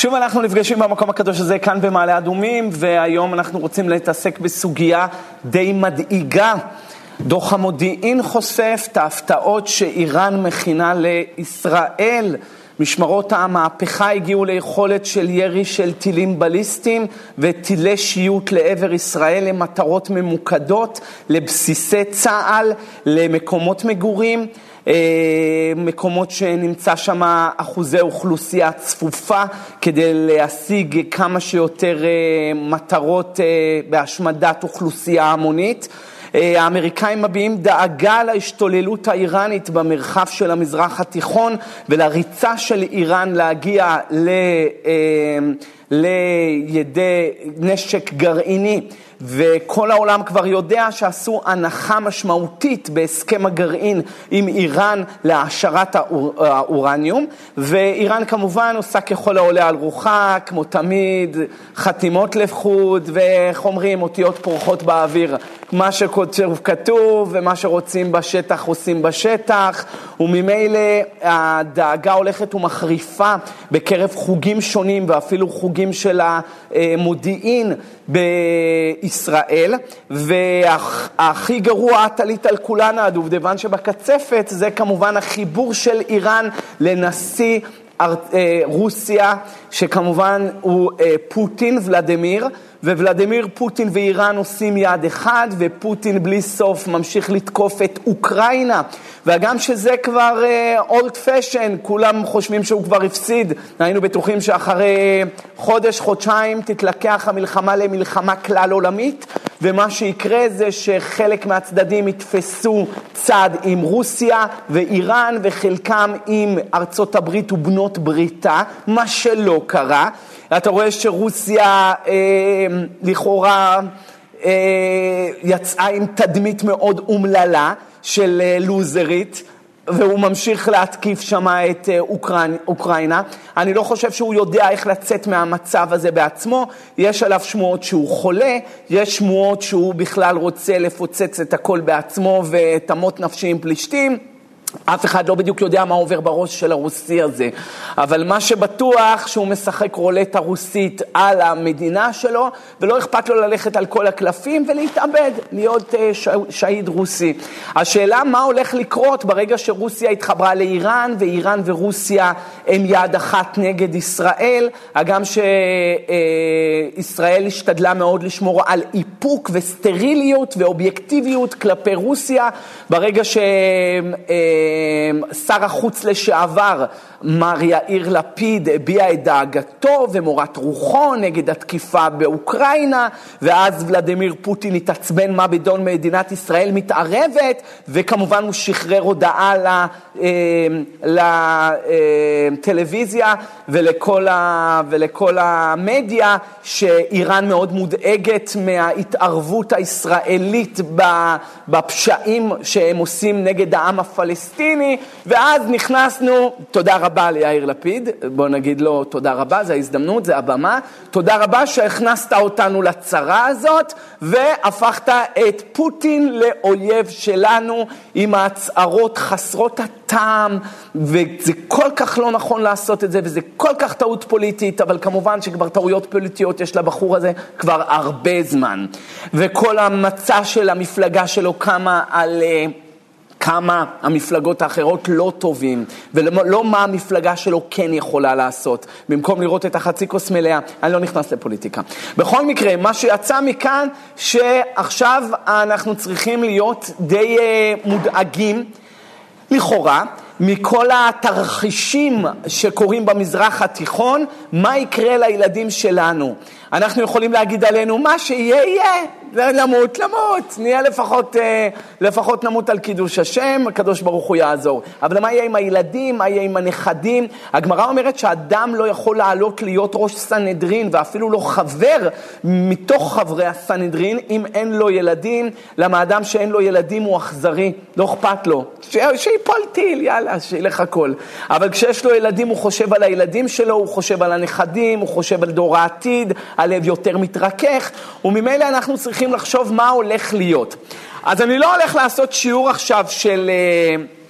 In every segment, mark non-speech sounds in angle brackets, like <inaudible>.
שוב אנחנו נפגשים במקום הקדוש הזה כאן במעלה אדומים, והיום אנחנו רוצים להתעסק בסוגיה די מדאיגה. דוח המודיעין חושף את ההפתעות שאיראן מכינה לישראל. משמרות המהפכה הגיעו ליכולת של ירי של טילים בליסטיים וטילי שיוט לעבר ישראל למטרות ממוקדות, לבסיסי צה"ל, למקומות מגורים. אה, מקומות שנמצא שם אחוזי אוכלוסייה צפופה כדי להשיג כמה שיותר אה, מטרות אה, בהשמדת אוכלוסייה המונית. האמריקאים מביעים דאגה להשתוללות האיראנית במרחב של המזרח התיכון ולריצה של איראן להגיע ל... לידי נשק גרעיני. וכל העולם כבר יודע שעשו הנחה משמעותית בהסכם הגרעין עם איראן להעשרת האורניום, ואיראן כמובן עושה ככל העולה על רוחה, כמו תמיד, חתימות לחוד, ואיך אומרים, אותיות פורחות באוויר. מה שכתוב ומה שרוצים בשטח עושים בשטח, וממילא הדאגה הולכת ומחריפה בקרב חוגים שונים ואפילו חוגים של המודיעין בישראל, והכי גרוע, טלית על כולנה, הדובדבן שבקצפת, זה כמובן החיבור של איראן לנשיא אה, רוסיה, שכמובן הוא אה, פוטין, ולדימיר. וולדימיר פוטין ואיראן עושים יד אחד, ופוטין בלי סוף ממשיך לתקוף את אוקראינה. וגם שזה כבר אולד uh, פשן, כולם חושבים שהוא כבר הפסיד. היינו בטוחים שאחרי חודש, חודשיים, תתלקח המלחמה למלחמה כלל עולמית, ומה שיקרה זה שחלק מהצדדים יתפסו צד עם רוסיה ואיראן, וחלקם עם ארצות הברית ובנות בריתה, מה שלא קרה. אתה רואה שרוסיה אה, לכאורה אה, יצאה עם תדמית מאוד אומללה של אה, לוזרית. והוא ממשיך להתקיף שם את אה, אוקראינה, אוקראינה. אני לא חושב שהוא יודע איך לצאת מהמצב הזה בעצמו. יש עליו שמועות שהוא חולה, יש שמועות שהוא בכלל רוצה לפוצץ את הכל בעצמו ואת אמות נפשי עם פלישתים. אף אחד לא בדיוק יודע מה עובר בראש של הרוסי הזה, אבל מה שבטוח שהוא משחק רולטה רוסית על המדינה שלו, ולא אכפת לו ללכת על כל הקלפים ולהתאבד, להיות אה, שהיד רוסי. השאלה מה הולך לקרות ברגע שרוסיה התחברה לאיראן, ואיראן ורוסיה הם יד אחת נגד ישראל, הגם שישראל השתדלה מאוד לשמור על איפוק וסטריליות ואובייקטיביות כלפי רוסיה, ברגע שהם... אה, שר החוץ לשעבר, מר יאיר לפיד, הביע את דאגתו ומורת רוחו נגד התקיפה באוקראינה, ואז ולדימיר פוטין התעצבן מה בדון מדינת ישראל מתערבת, וכמובן הוא שחרר הודעה לטלוויזיה אה, ולכל, ה, ולכל המדיה שאיראן מאוד מודאגת מההתערבות הישראלית בפשעים שהם עושים נגד העם הפלסטיני, ואז נכנסנו, תודה רבה ליאיר לפיד, בוא נגיד לו תודה רבה, זו ההזדמנות, זו הבמה, תודה רבה שהכנסת אותנו לצרה הזאת, והפכת את פוטין לאויב שלנו עם ההצהרות חסרות הטעם, וזה כל כך לא נכון לעשות את זה, וזה כל כך טעות פוליטית, אבל כמובן שכבר טעויות פוליטיות יש לבחור הזה כבר הרבה זמן. וכל המצע של המפלגה שלו קמה על... Uh, כמה המפלגות האחרות לא טובים, ולא לא מה המפלגה שלו כן יכולה לעשות. במקום לראות את החצי כוס מלאה, אני לא נכנס לפוליטיקה. בכל מקרה, מה שיצא מכאן, שעכשיו אנחנו צריכים להיות די uh, מודאגים, לכאורה, מכל התרחישים שקורים במזרח התיכון, מה יקרה לילדים שלנו. אנחנו יכולים להגיד עלינו, מה שיהיה, יהיה. למות, למות, נהיה לפחות, אה, לפחות נמות על קידוש השם, הקדוש ברוך הוא יעזור. אבל מה יהיה עם הילדים, מה יהיה עם הנכדים? הגמרא אומרת שאדם לא יכול לעלות להיות ראש סנהדרין, ואפילו לא חבר מתוך חברי הסנהדרין, אם אין לו ילדים. למה אדם שאין לו ילדים הוא אכזרי, לא אכפת לו. ש... שיפול טיל, יאללה, שילך הכל. אבל כשיש לו ילדים, הוא חושב על הילדים שלו, הוא חושב על הנכדים, הוא חושב על דור העתיד, הלב יותר מתרכך, וממילא אנחנו צריכים לחשוב מה הולך להיות. אז אני לא הולך לעשות שיעור עכשיו של... Uh,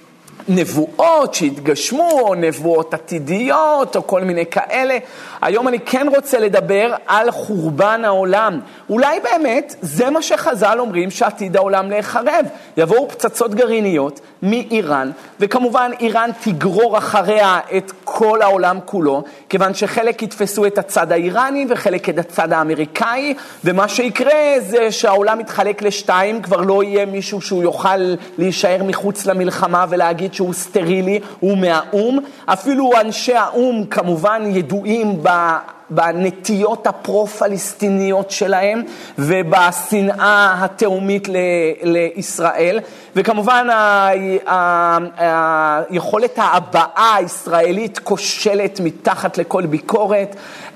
נבואות שהתגשמו, או נבואות עתידיות, או כל מיני כאלה. היום אני כן רוצה לדבר על חורבן העולם. אולי באמת זה מה שחז"ל אומרים שעתיד העולם להיחרב. יבואו פצצות גרעיניות מאיראן, וכמובן איראן תגרור אחריה את כל העולם כולו, כיוון שחלק יתפסו את הצד האיראני וחלק את הצד האמריקאי, ומה שיקרה זה שהעולם יתחלק לשתיים, כבר לא יהיה מישהו שהוא יוכל להישאר מחוץ למלחמה ולהגיד שהוא סטרילי, הוא מהאו"ם. אפילו אנשי האו"ם כמובן ידועים ב... בנטיות הפרו-פלסטיניות שלהם ובשנאה התהומית לישראל, וכמובן היכולת ההבעה הישראלית כושלת מתחת לכל ביקורת.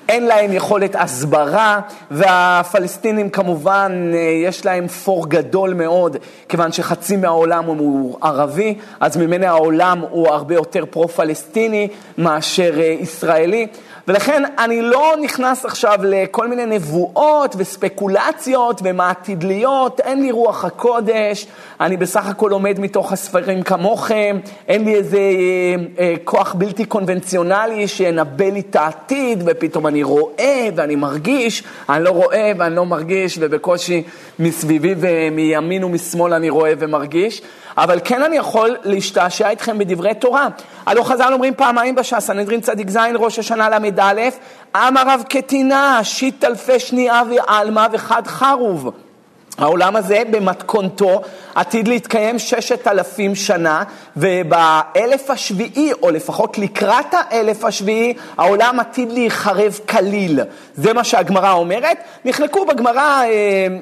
אין להם יכולת הסברה, והפלסטינים כמובן, יש להם פור גדול מאוד, כיוון שחצי מהעולם הוא ערבי, אז ממילא העולם הוא הרבה יותר פרו-פלסטיני מאשר ישראלי. ולכן אני לא נכנס עכשיו לכל מיני נבואות וספקולציות ומה עתיד להיות, אין לי רוח הקודש, אני בסך הכל לומד מתוך הספרים כמוכם, אין לי איזה אה, אה, כוח בלתי קונבנציונלי שינבא לי את העתיד, ופתאום אני רואה ואני מרגיש, אני לא רואה ואני לא מרגיש, ובקושי מסביבי ומימין ומשמאל אני רואה ומרגיש. אבל כן אני יכול להשתעשע איתכם בדברי תורה. הלא חז"ל אומרים פעמיים בש"ס, סנהדרין צדיק ז', ראש השנה ל"א, עם הרב קטינה, שיט אלפי שנייה ועלמא וחד חרוב. העולם הזה במתכונתו עתיד להתקיים ששת אלפים שנה, ובאלף השביעי, או לפחות לקראת האלף השביעי, העולם עתיד להיחרב כליל. זה מה שהגמרא אומרת. נחלקו בגמרא אה,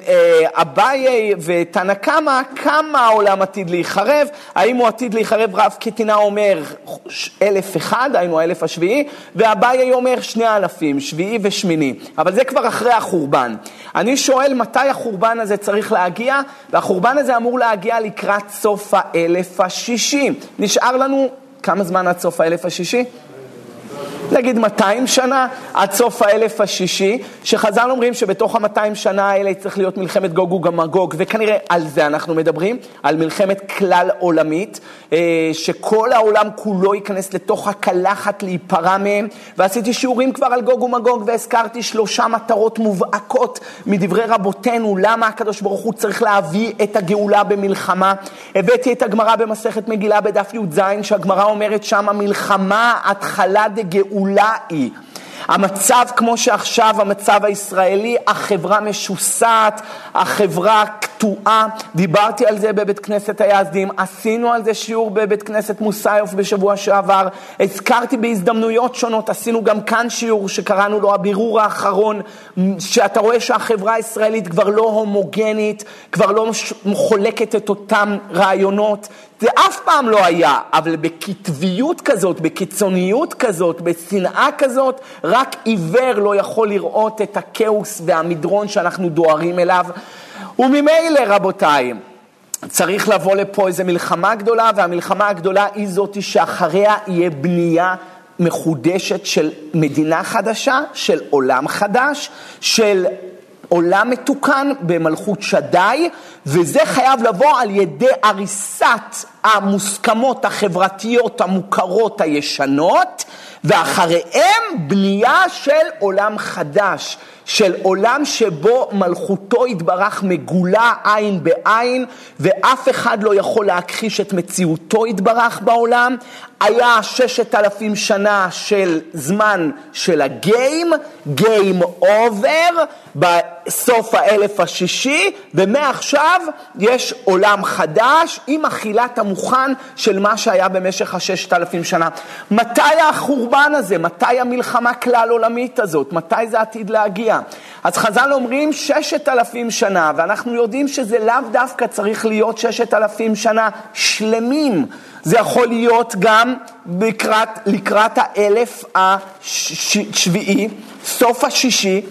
אה, אביי ותנא קמא, כמה העולם עתיד להיחרב, האם הוא עתיד להיחרב, רב קטינה אומר אלף אחד, היינו האלף השביעי, ואביי אומר שני אלפים, שביעי ושמיני. אבל זה כבר אחרי החורבן. אני שואל מתי החורבן הזה צריך להגיע, והחורבן הזה אמור להגיע לקראת סוף האלף השישי. נשאר לנו כמה זמן עד סוף האלף השישי? נגיד 200 שנה עד סוף האלף השישי, שחז"ל אומרים שבתוך ה-200 שנה האלה צריך להיות מלחמת גוג ומגוג, וכנראה על זה אנחנו מדברים, על מלחמת כלל עולמית, אה, שכל העולם כולו ייכנס לתוך הקלחת להיפרע מהם, ועשיתי שיעורים כבר על גוג ומגוג, והזכרתי שלושה מטרות מובהקות מדברי רבותינו, למה הקדוש ברוך הוא צריך להביא את הגאולה במלחמה. הבאתי את הגמרא במסכת מגילה בדף י"ז, שהגמרא אומרת שם מלחמה התחלה דגאולה. היא. המצב כמו שעכשיו, המצב הישראלי, החברה משוסעת, החברה קטועה, דיברתי על זה בבית כנסת היעזדים, עשינו על זה שיעור בבית כנסת מוסיוף בשבוע שעבר, הזכרתי בהזדמנויות שונות, עשינו גם כאן שיעור שקראנו לו הבירור האחרון, שאתה רואה שהחברה הישראלית כבר לא הומוגנית, כבר לא חולקת את אותם רעיונות, זה אף פעם לא היה, אבל בקטביות כזאת, בקיצוניות כזאת, בשנאה כזאת, רק עיוור לא יכול לראות את הכאוס והמדרון שאנחנו דוהרים אליו. וממילא, רבותיי, צריך לבוא לפה איזו מלחמה גדולה, והמלחמה הגדולה היא זאתי שאחריה יהיה בנייה מחודשת של מדינה חדשה, של עולם חדש, של עולם מתוקן במלכות שדי, וזה חייב לבוא על ידי הריסת המוסכמות החברתיות המוכרות הישנות, ואחריהם בנייה של עולם חדש, של עולם שבו מלכותו יתברך מגולה עין בעין, ואף אחד לא יכול להכחיש את מציאותו יתברך בעולם. היה ששת אלפים שנה של זמן של הגיים, גיים אובר, בסוף האלף השישי, ומעכשיו יש עולם חדש עם אכילת המוכן של מה שהיה במשך הששת אלפים שנה. מתי החורבן הזה? מתי המלחמה כלל עולמית הזאת? מתי זה עתיד להגיע? אז חז"ל אומרים ששת אלפים שנה, ואנחנו יודעים שזה לאו דווקא צריך להיות ששת אלפים שנה שלמים. זה יכול להיות גם לקראת, לקראת האלף השביעי, סוף השישי,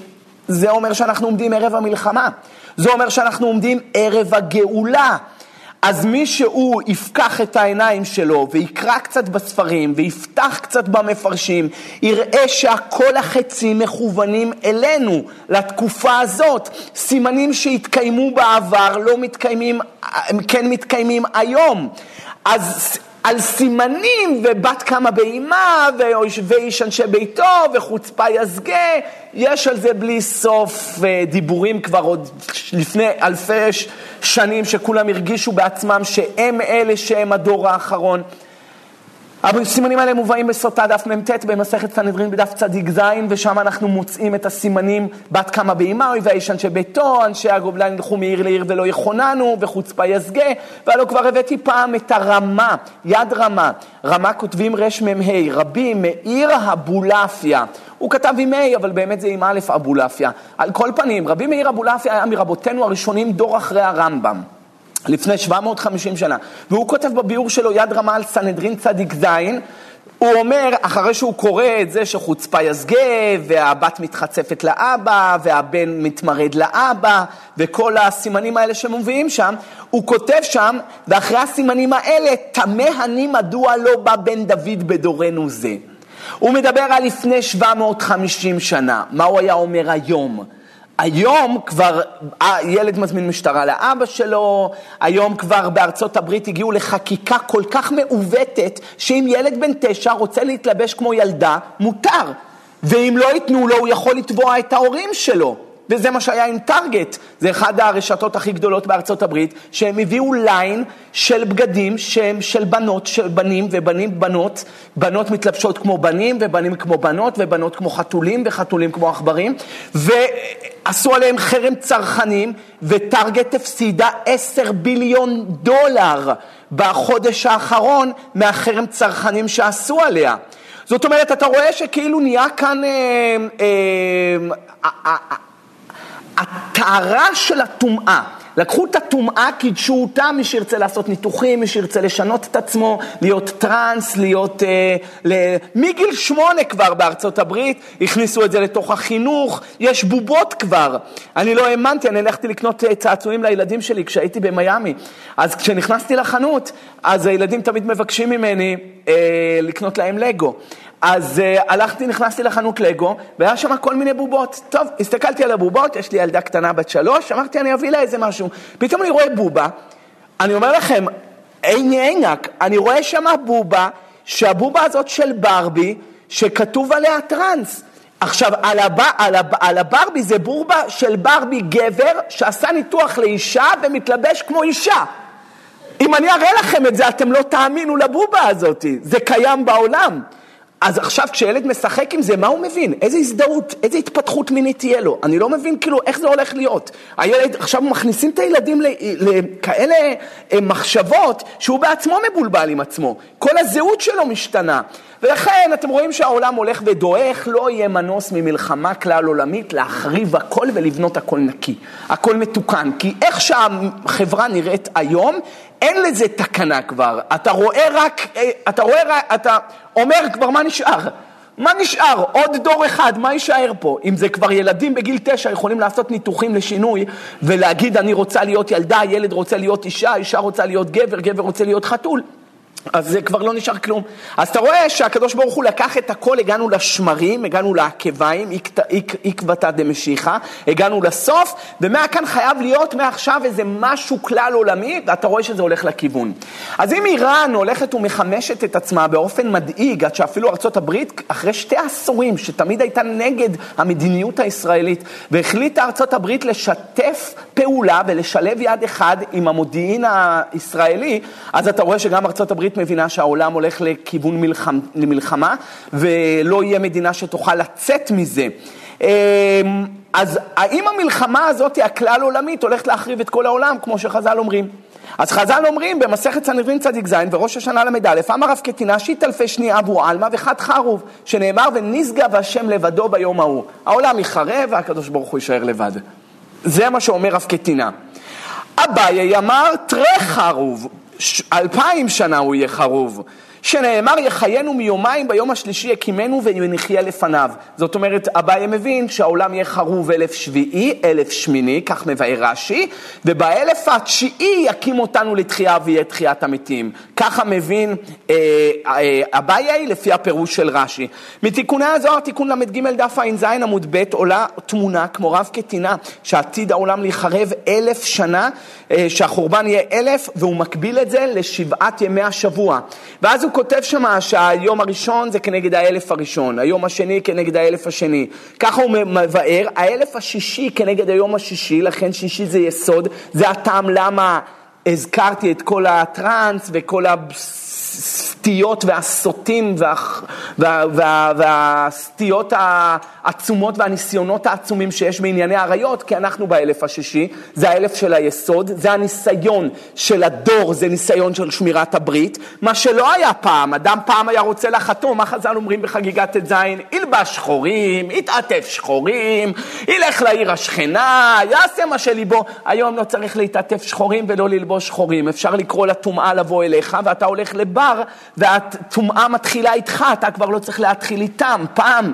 זה אומר שאנחנו עומדים ערב המלחמה. זה אומר שאנחנו עומדים ערב הגאולה. אז מי שהוא יפקח את העיניים שלו ויקרא קצת בספרים ויפתח קצת במפרשים, יראה שהכל החצים מכוונים אלינו, לתקופה הזאת. סימנים שהתקיימו בעבר לא מתקיימים, כן מתקיימים היום. אז על סימנים ובת קמה באימה ואיש אנשי ביתו וחוצפה יסגה, יש על זה בלי סוף אה, דיבורים כבר עוד לפני אלפי שנים שכולם הרגישו בעצמם שהם אלה שהם הדור האחרון. הסימנים האלה מובאים בסוטה דף מ"ט במסכת סנהדרין בדף צדיק ז', ושם אנחנו מוצאים את הסימנים בת קמה באימה, האיש אנשי ביתו, אנשי הגובלן ילכו מעיר לעיר ולא יכוננו, וחוצפה יסגה, והלוא כבר הבאתי פעם את הרמה, יד רמה, רמה כותבים רמ"ה, רבי מאיר אבולעפיה. הוא כתב עם ה', אבל באמת זה עם א' אבולעפיה. על כל פנים, רבי מאיר אבולעפיה היה מרבותינו הראשונים דור אחרי הרמב"ם. לפני 750 שנה, והוא כותב בביאור שלו יד רמה על סנהדרין צדיק ז', הוא אומר, אחרי שהוא קורא את זה שחוצפה יסגה, והבת מתחצפת לאבא, והבן מתמרד לאבא, וכל הסימנים האלה שמוביאים שם, הוא כותב שם, ואחרי הסימנים האלה, תמה אני מדוע לא בא בן דוד בדורנו זה. הוא מדבר על לפני 750 שנה, מה הוא היה אומר היום? היום כבר ילד מזמין משטרה לאבא שלו, היום כבר בארצות הברית הגיעו לחקיקה כל כך מעוותת, שאם ילד בן תשע רוצה להתלבש כמו ילדה, מותר. ואם לא ייתנו לו, הוא יכול לתבוע את ההורים שלו. וזה מה שהיה עם טארגט, זה אחד הרשתות הכי גדולות בארצות הברית, שהם הביאו ליין של בגדים שהם של בנות, של בנים ובנים בנות, בנות מתלבשות כמו בנים ובנים כמו בנות ובנות כמו חתולים וחתולים כמו עכברים, ועשו עליהם חרם צרכנים, וטארגט הפסידה עשר ביליון דולר בחודש האחרון מהחרם צרכנים שעשו עליה. זאת אומרת, אתה רואה שכאילו נהיה כאן... אה, אה, אה, אה, הטהרה של הטומאה. לקחו את הטומאה, קידשו אותה, מי שירצה לעשות ניתוחים, מי שירצה לשנות את עצמו, להיות טראנס, להיות... אה, ל... מגיל שמונה כבר בארצות הברית, הכניסו את זה לתוך החינוך, יש בובות כבר. אני לא האמנתי, אני הלכתי לקנות אה, צעצועים לילדים שלי כשהייתי במיאמי. אז כשנכנסתי לחנות, אז הילדים תמיד מבקשים ממני אה, לקנות להם לגו. אז uh, הלכתי, נכנסתי לחנות לגו, והיה שם כל מיני בובות. טוב, הסתכלתי על הבובות, יש לי ילדה קטנה בת שלוש, אמרתי, אני אביא לה איזה משהו. פתאום אני רואה בובה, אני אומר לכם, עיני עינק, אני רואה שם בובה, שהבובה הזאת של ברבי, שכתוב עליה טראנס. עכשיו, על, הב... על, הב... על הברבי זה בובה של ברבי גבר שעשה ניתוח לאישה ומתלבש כמו אישה. אם אני אראה לכם את זה, אתם לא תאמינו לבובה הזאת, זה קיים בעולם. אז עכשיו כשילד משחק עם זה, מה הוא מבין? איזה הזדהות, איזה התפתחות מינית תהיה לו? אני לא מבין כאילו איך זה הולך להיות. הילד, עכשיו מכניסים את הילדים לכאלה אה, מחשבות שהוא בעצמו מבולבל עם עצמו. כל הזהות שלו משתנה. ולכן אתם רואים שהעולם הולך ודועך, לא יהיה מנוס ממלחמה כלל עולמית, להחריב הכל ולבנות הכל נקי. הכל מתוקן. כי איך שהחברה נראית היום, אין לזה תקנה כבר. אתה רואה רק, אה, אתה רואה רק, אתה אומר כבר מה נשאר. מה נשאר? עוד דור אחד, מה יישאר פה? אם זה כבר ילדים בגיל תשע יכולים לעשות ניתוחים לשינוי ולהגיד אני רוצה להיות ילדה, ילד רוצה להיות אישה, אישה רוצה להיות גבר, גבר רוצה להיות חתול. אז זה כבר לא נשאר כלום. אז אתה רואה שהקדוש ברוך הוא לקח את הכל, הגענו לשמרים, הגענו לעקביים, עקבתא דמשיחא, הגענו לסוף, ומהכאן חייב להיות מעכשיו איזה משהו כלל עולמי, ואתה רואה שזה הולך לכיוון. אז אם איראן הולכת ומחמשת את עצמה באופן מדאיג, עד שאפילו ארה"ב, אחרי שתי עשורים, שתמיד הייתה נגד המדיניות הישראלית, והחליטה ארה"ב לשתף פעולה ולשלב יד אחד עם המודיעין הישראלי, אז אתה רואה שגם ארה"ב הברית מבינה שהעולם הולך לכיוון מלחמה, למלחמה, ולא יהיה מדינה שתוכל לצאת מזה. אמ, אז האם המלחמה הזאת, הכלל עולמית, הולכת להחריב את כל העולם, כמו שחז"ל אומרים? אז חז"ל אומרים במסכת סנהדרין צדיק ז' וראש השנה ל"א, אמר רב קטינה שיט אלפי שני אבו עלמא וחד חרוב, שנאמר ונשגב השם לבדו ביום ההוא. העולם יחרב והקדוש ברוך הוא יישאר לבד. זה מה שאומר רב קטינה. אביי אמר תרי חרוב, אלפיים שנה הוא יהיה חרוב. שנאמר יחיינו מיומיים ביום השלישי יקימנו ונחיה לפניו. זאת אומרת, אביי מבין שהעולם יהיה חרוב אלף שביעי, אלף שמיני, כך מבאר רש"י, ובאלף התשיעי יקים אותנו לתחייה ויהיה תחיית המתים. ככה מבין אה, אה, לפי הפירוש של רש"י. מתיקוני הזוהר, תיקון ל"ג דף ע"ז עמוד ב', עולה תמונה כמו רב קטינה, שעתיד העולם להיחרב אלף שנה, אה, שהחורבן יהיה אלף, והוא מקביל את זה לשבעת ימי השבוע. ואז הוא כותב שמה שהיום הראשון זה כנגד האלף הראשון, היום השני כנגד האלף השני. ככה הוא מבאר, האלף השישי כנגד היום השישי, לכן שישי זה יסוד, זה הטעם למה הזכרתי את כל הטראנס וכל הסטיות והסוטים וה, וה, וה, והסטיות העצומות והניסיונות העצומים שיש בענייני עריות, כי אנחנו באלף השישי, זה האלף של היסוד, זה הניסיון של הדור, זה ניסיון של שמירת הברית, מה שלא היה פעם, אדם פעם היה רוצה לחתום, מה חז"ל אומרים בחגיגת ט"ז? ילבש שחורים, יתעטף שחורים, ילך לעיר השכנה, יעשה מה שליבו, היום לא צריך להתעטף שחורים ולא ללבוש שחורים, אפשר לקרוא לטומאה לבוא אליך ואתה הולך לבר והטומאה מתחילה איתך, אתה כבר לא צריך להתחיל איתם, פעם.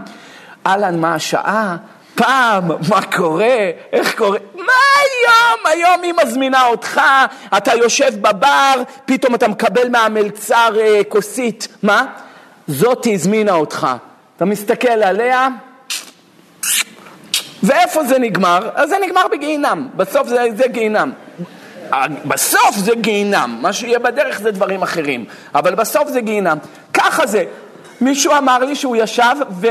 אהלן, מה השעה? פעם, מה קורה? איך קורה? מה היום? היום היא מזמינה אותך, אתה יושב בבר, פתאום אתה מקבל מהמלצר אה, כוסית. מה? זאתי הזמינה אותך. אתה מסתכל עליה, ואיפה זה נגמר? אז זה נגמר בגיהינם, בסוף זה, זה גיהינם. בסוף זה גיהינם, מה שיהיה בדרך זה דברים אחרים, אבל בסוף זה גיהינם. ככה זה. מישהו אמר לי שהוא ישב ו...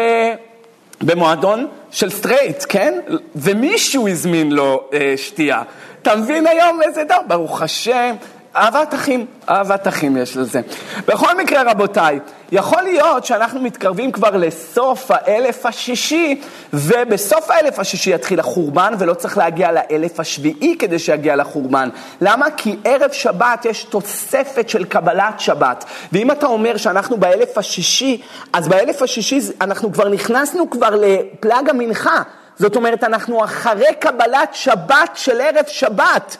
במועדון של straight, כן? ומישהו הזמין לו אה, שתייה. אתה מבין היום איזה דבר? ברוך השם, אהבת אחים, אהבת אחים יש לזה. בכל מקרה, רבותיי, יכול להיות שאנחנו מתקרבים כבר לסוף האלף השישי, ובסוף האלף השישי יתחיל החורבן, ולא צריך להגיע לאלף השביעי כדי שיגיע לחורבן. למה? כי ערב שבת יש תוספת של קבלת שבת. ואם אתה אומר שאנחנו באלף השישי, אז באלף השישי אנחנו כבר נכנסנו כבר לפלג המנחה. זאת אומרת, אנחנו אחרי קבלת שבת של ערב שבת.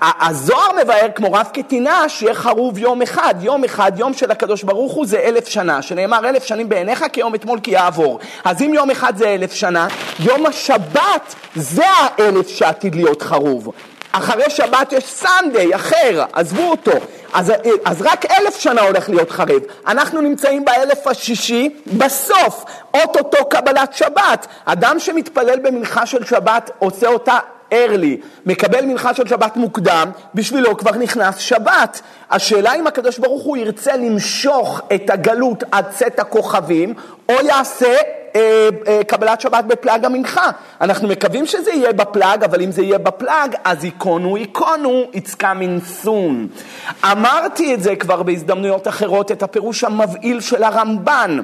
הזוהר מבאר כמו רב קטינה שיהיה חרוב יום אחד, יום אחד, יום של הקדוש ברוך הוא זה אלף שנה, שנאמר אלף שנים בעיניך כיום אתמול כי יעבור. אז אם יום אחד זה אלף שנה, יום השבת זה האלף שעתיד להיות חרוב. אחרי שבת יש סנדיי אחר, עזבו אותו. אז, אז רק אלף שנה הולך להיות חרב. אנחנו נמצאים באלף השישי, בסוף, אוטוטו קבלת שבת. אדם שמתפלל במנחה של שבת עושה אותה early, מקבל מנחה של שבת מוקדם, בשבילו כבר נכנס שבת. השאלה אם הקדוש ברוך הוא ירצה למשוך את הגלות עד צאת הכוכבים, או יעשה אה, אה, קבלת שבת בפלאג המנחה. אנחנו מקווים שזה יהיה בפלאג, אבל אם זה יהיה בפלאג, אז היכונו היכונו, it's coming soon. אמרתי את זה כבר בהזדמנויות אחרות, את הפירוש המבהיל של הרמב"ן.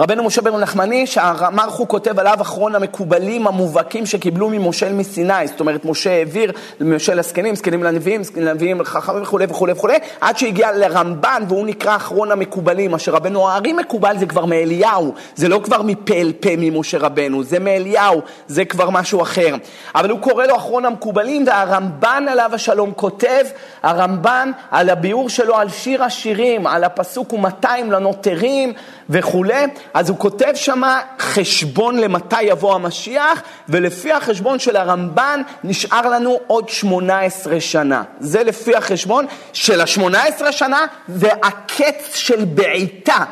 רבנו משה בן נחמני, שהרמ"ח הוא כותב עליו אחרון המקובלים המובהקים שקיבלו ממושל מסיני, זאת אומרת משה העביר למשה לזקנים, זקנים לנביאים, זקנים לנביאים לחכמים וכולי וכולי וכולי, עד שהגיע לרמב"ן והוא נקרא אחרון המקובלים, מה שרבנו הארי מקובל זה כבר מאליהו, זה לא כבר מפה אל פה ממשה רבנו, זה מאליהו, זה כבר משהו אחר. אבל הוא קורא לו אחרון המקובלים והרמב"ן עליו השלום כותב, הרמב"ן על הביאור שלו על שיר השירים, על הפסוק ומאתיים לנוטרים וכולי. אז הוא כותב שמה חשבון למתי יבוא המשיח, ולפי החשבון של הרמב"ן נשאר לנו עוד 18 שנה. זה לפי החשבון של ה-18 שנה, זה הקץ של בעיטה.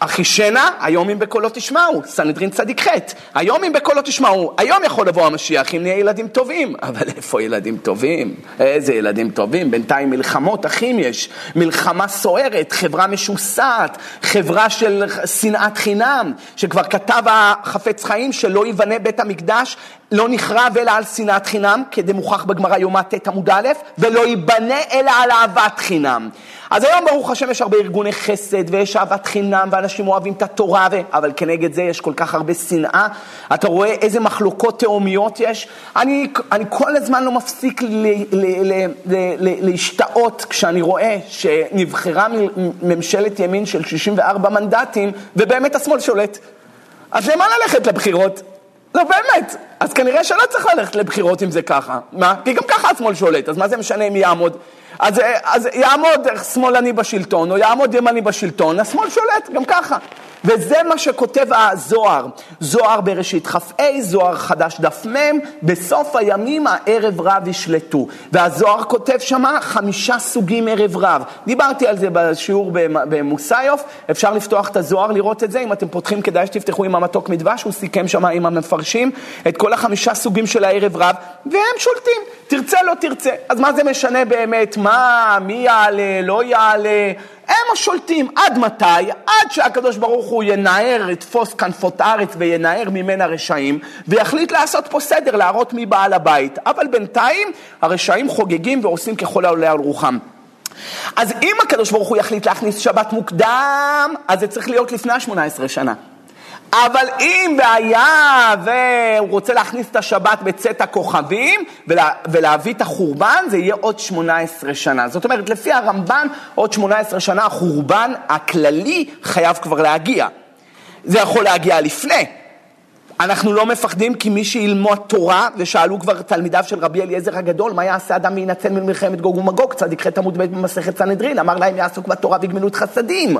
אחישנה, היום אם בקולו תשמעו, סנהדרין צדיק ח', היום אם בקולו תשמעו, היום יכול לבוא המשיח אם נהיה ילדים טובים, <laughs> אבל איפה ילדים טובים? איזה ילדים טובים? בינתיים מלחמות אחים יש, מלחמה סוערת, חברה משוסעת, חברה של שנאת חינם, שכבר כתב החפץ חיים שלא ייבנה בית המקדש, לא נחרב אלא על שנאת חינם, כדמוכח בגמרא יומא ט' עמוד א', ולא ייבנה אלא על אהבת חינם. אז היום ברוך השם יש הרבה ארגוני חסד ויש אהבת חינם ואנשים אוהבים את התורה, ו... אבל כנגד זה יש כל כך הרבה שנאה. אתה רואה איזה מחלוקות תהומיות יש. אני, אני כל הזמן לא מפסיק ל, ל, ל, ל, ל, להשתאות כשאני רואה שנבחרה ממשלת ימין של 64 מנדטים ובאמת השמאל שולט. אז למה ללכת לבחירות? לא, באמת. אז כנראה שלא צריך ללכת לבחירות אם זה ככה. מה? כי גם ככה השמאל שולט, אז מה זה משנה מי יעמוד? אז, אז יעמוד שמאלני בשלטון, או יעמוד ימני בשלטון, השמאל שולט גם ככה. וזה מה שכותב הזוהר, זוהר בראשית כ"ה, זוהר חדש דף מ', בסוף הימים הערב רב ישלטו. והזוהר כותב שמה חמישה סוגים ערב רב. דיברתי על זה בשיעור במוסיוף, אפשר לפתוח את הזוהר, לראות את זה, אם אתם פותחים כדאי שתפתחו עם המתוק מדבש, הוא סיכם שמה עם המפרשים את כל החמישה סוגים של הערב רב, והם שולטים, תרצה לא תרצה. אז מה זה משנה באמת, מה, מי יעלה, לא יעלה, הם השולטים. עד מתי? עד שהקדוש ברוך הוא ינער, יתפוס כנפות הארץ וינער ממנה רשעים, ויחליט לעשות פה סדר, להראות מי בעל הבית. אבל בינתיים הרשעים חוגגים ועושים ככל העולה על רוחם. אז אם הקדוש ברוך הוא יחליט להכניס שבת מוקדם, אז זה צריך להיות לפני ה-18 שנה. אבל אם והיה והוא רוצה להכניס את השבת בצאת הכוכבים ולה, ולהביא את החורבן, זה יהיה עוד 18 שנה. זאת אומרת, לפי הרמב"ן, עוד 18 שנה החורבן הכללי חייב כבר להגיע. זה יכול להגיע לפני, אנחנו לא מפחדים כי מי שילמוד תורה, ושאלו כבר תלמידיו של רבי אליעזר הגדול, מה יעשה אדם להינצל ממלחמת גוג ומגוג, צדיק ח' עמוד ב' במסכת סנהדרין, אמר להם יעסוק בתורה וגמילות חסדים.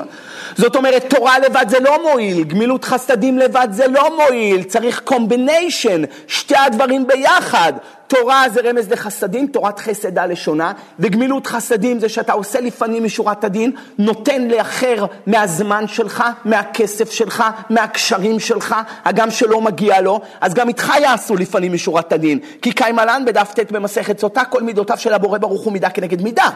זאת אומרת, תורה לבד זה לא מועיל, גמילות חסדים לבד זה לא מועיל, צריך קומביניישן, שתי הדברים ביחד. תורה זה רמז לחסדים, תורת חסד הלשונה, וגמילות חסדים זה שאתה עושה לפנים משורת הדין, נותן לאחר מהזמן שלך, מהכסף שלך, מהקשרים שלך, הגם שלא מגיע לו, אז גם איתך יעשו לפנים משורת הדין. כי קיימלן בדף ט' במסכת סוטה, כל מידותיו של הבורא ברוך הוא מידה כנגד מידה.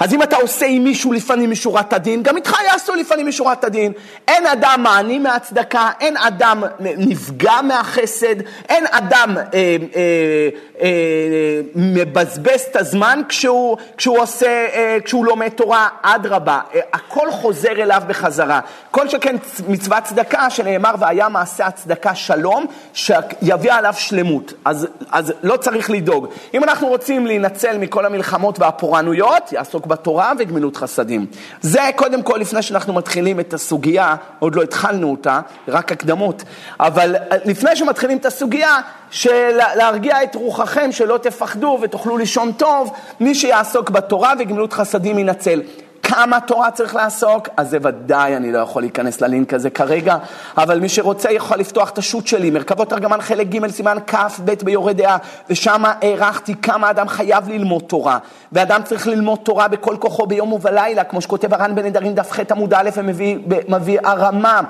אז אם אתה עושה עם מישהו לפנים משורת הדין, גם איתך יעשו לפנים משורת הדין. אין אדם מעני מהצדקה, אין אדם נפגע מהחסד, אין אדם... אה, אה, אה, מבזבז את הזמן כשהוא, כשהוא עושה, אה, כשהוא לומד תורה, אדרבה, אה, הכל חוזר אליו בחזרה. כל שכן מצוות צדקה שנאמר והיה מעשה הצדקה שלום, שיביא עליו שלמות. אז, אז לא צריך לדאוג. אם אנחנו רוצים להינצל מכל המלחמות והפורענויות, יעסוק בתורה וגמילות חסדים. זה קודם כל לפני שאנחנו מתחילים את הסוגיה, עוד לא התחלנו אותה, רק הקדמות, אבל לפני שמתחילים את הסוגיה, של להרגיע את רוחכם, שלא תפחדו ותוכלו לישון טוב, מי שיעסוק בתורה וגמילות חסדים ינצל. כמה תורה צריך לעסוק? אז זה ודאי, אני לא יכול להיכנס ללינק הזה כרגע, אבל מי שרוצה יכול לפתוח את השו"ת שלי, מרכבות תרגמן חלק ג' סימן כ"ב ביורה דעה, ושם הערכתי כמה אדם חייב ללמוד תורה, ואדם צריך ללמוד תורה בכל כוחו ביום ובלילה, כמו שכותב הר"ן בנדרים דף ח' עמוד א' ומביא הרמה.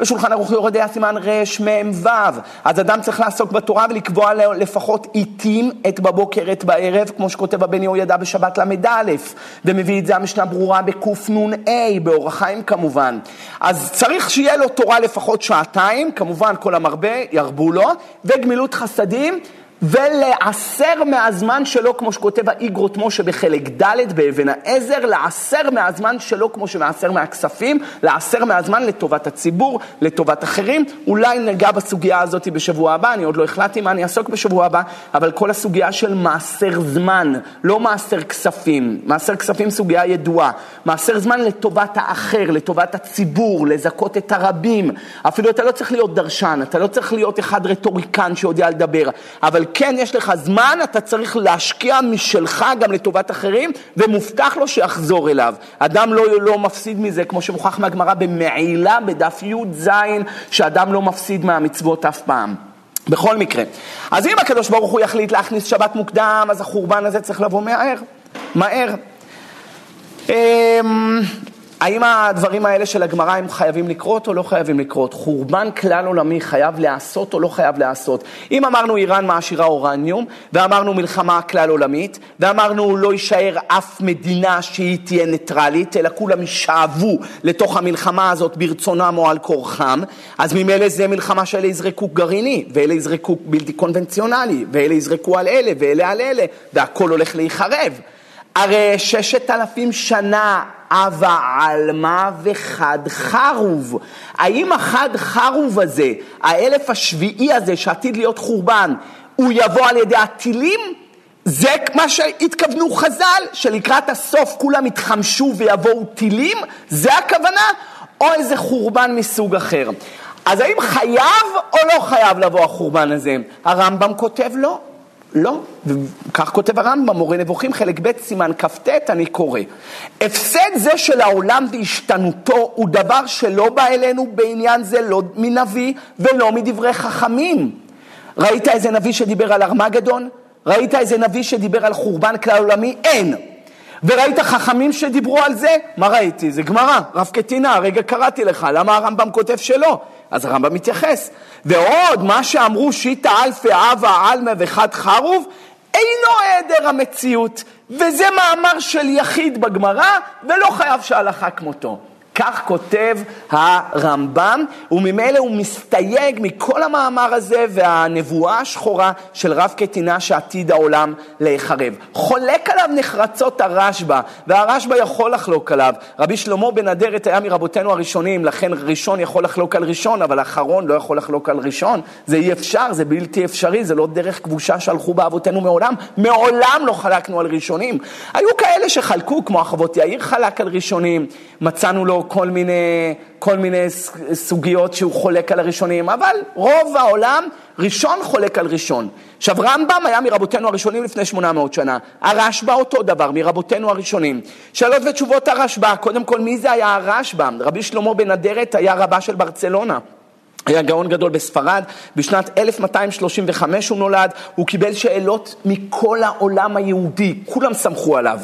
בשולחן ערוך יורה דעה סימן רמ"ו, אז אדם צריך לעסוק בתורה ולקבוע לפחות עיתים, את בבוקר, את בערב, כמו שכותב הבן יהוידע בשבת ל"א, ומביא את זה המשנה ברורה בקנ"ה, באורח חיים כמובן. אז צריך שיהיה לו תורה לפחות שעתיים, כמובן כל המרבה ירבו לו, וגמילות חסדים. ולעשר מהזמן שלו, כמו שכותב האיגרות משה בחלק ד' באבן העזר, לעשר מהזמן שלו, כמו שמעשר מהכספים, לעשר מהזמן לטובת הציבור, לטובת אחרים. אולי ניגע בסוגיה הזאת בשבוע הבא, אני עוד לא החלטתי מה אני אעסוק בשבוע הבא, אבל כל הסוגיה של מעשר זמן, לא מעשר כספים. מעשר כספים סוגיה ידועה. מעשר זמן לטובת האחר, לטובת הציבור, לזכות את הרבים. אפילו אתה לא צריך להיות דרשן, אתה לא צריך להיות אחד רטוריקן שיודע לדבר, אבל כן יש לך זמן, אתה צריך להשקיע משלך גם לטובת אחרים, ומובטח לו שיחזור אליו. אדם לא, לא מפסיד מזה, כמו שמוכח מהגמרא במעילה בדף י"ז, שאדם לא מפסיד מהמצוות אף פעם. בכל מקרה. אז אם הקדוש ברוך הוא יחליט להכניס שבת מוקדם, אז החורבן הזה צריך לבוא מהר, מהר. האם הדברים האלה של הגמרא הם חייבים לקרות או לא חייבים לקרות? חורבן כלל עולמי חייב להיעשות או לא חייב להיעשות? אם אמרנו איראן מעשירה אורניום, ואמרנו מלחמה כלל עולמית, ואמרנו לא יישאר אף מדינה שהיא תהיה ניטרלית, אלא כולם יישאבו לתוך המלחמה הזאת ברצונם או על כורחם, אז ממילא זה מלחמה שאלה יזרקו גרעיני, ואלה יזרקו בלתי קונבנציונלי, ואלה יזרקו על אלה, ואלה על אלה, והכל הולך להיחרב. הרי ששת אלפים שנה אבה עלמא וחד חרוב. האם החד חרוב הזה, האלף השביעי הזה שעתיד להיות חורבן, הוא יבוא על ידי הטילים? זה מה שהתכוונו חז"ל, שלקראת הסוף כולם יתחמשו ויבואו טילים? זה הכוונה? או איזה חורבן מסוג אחר. אז האם חייב או לא חייב לבוא החורבן הזה? הרמב"ם כותב לא. לא, וכך כותב הרמב"ם, מורה נבוכים, חלק ב', סימן כ"ט, אני קורא. הפסד זה של העולם והשתנותו הוא דבר שלא בא אלינו בעניין זה לא מנביא ולא מדברי חכמים. ראית איזה נביא שדיבר על ארמגדון? ראית איזה נביא שדיבר על חורבן כלל עולמי? אין. וראית חכמים שדיברו על זה? מה ראיתי? זה גמרא, רב קטינה, הרגע קראתי לך, למה הרמב"ם כותב שלא? אז הרמב"ם מתייחס. ועוד, מה שאמרו שיטה אלפי אבה עלמה וחד חרוב, אינו היעדר המציאות, וזה מאמר של יחיד בגמרא, ולא חייב שהלכה כמותו. כך כותב הרמב"ם, וממילא הוא מסתייג מכל המאמר הזה והנבואה השחורה של רב קטינה שעתיד העולם להיחרב. חולק עליו נחרצות הרשב"א, והרשב"א יכול לחלוק עליו. רבי שלמה בן אדרת היה מרבותינו הראשונים, לכן ראשון יכול לחלוק על ראשון, אבל אחרון לא יכול לחלוק על ראשון. זה אי אפשר, זה בלתי אפשרי, זה לא דרך כבושה שהלכו בה אבותינו מעולם. מעולם לא חלקנו על ראשונים. היו כאלה שחלקו, כמו אחוות יאיר חלק על ראשונים, מצאנו לו כל מיני, כל מיני סוגיות שהוא חולק על הראשונים, אבל רוב העולם ראשון חולק על ראשון. עכשיו רמב"ם היה מרבותינו הראשונים לפני 800 שנה, הרשב"א אותו דבר, מרבותינו הראשונים. שאלות ותשובות הרשב"א, קודם כל מי זה היה הרשב"א? רבי שלמה בן אדרת היה רבה של ברצלונה. היה גאון גדול בספרד, בשנת 1235 הוא נולד, הוא קיבל שאלות מכל העולם היהודי, כולם סמכו עליו.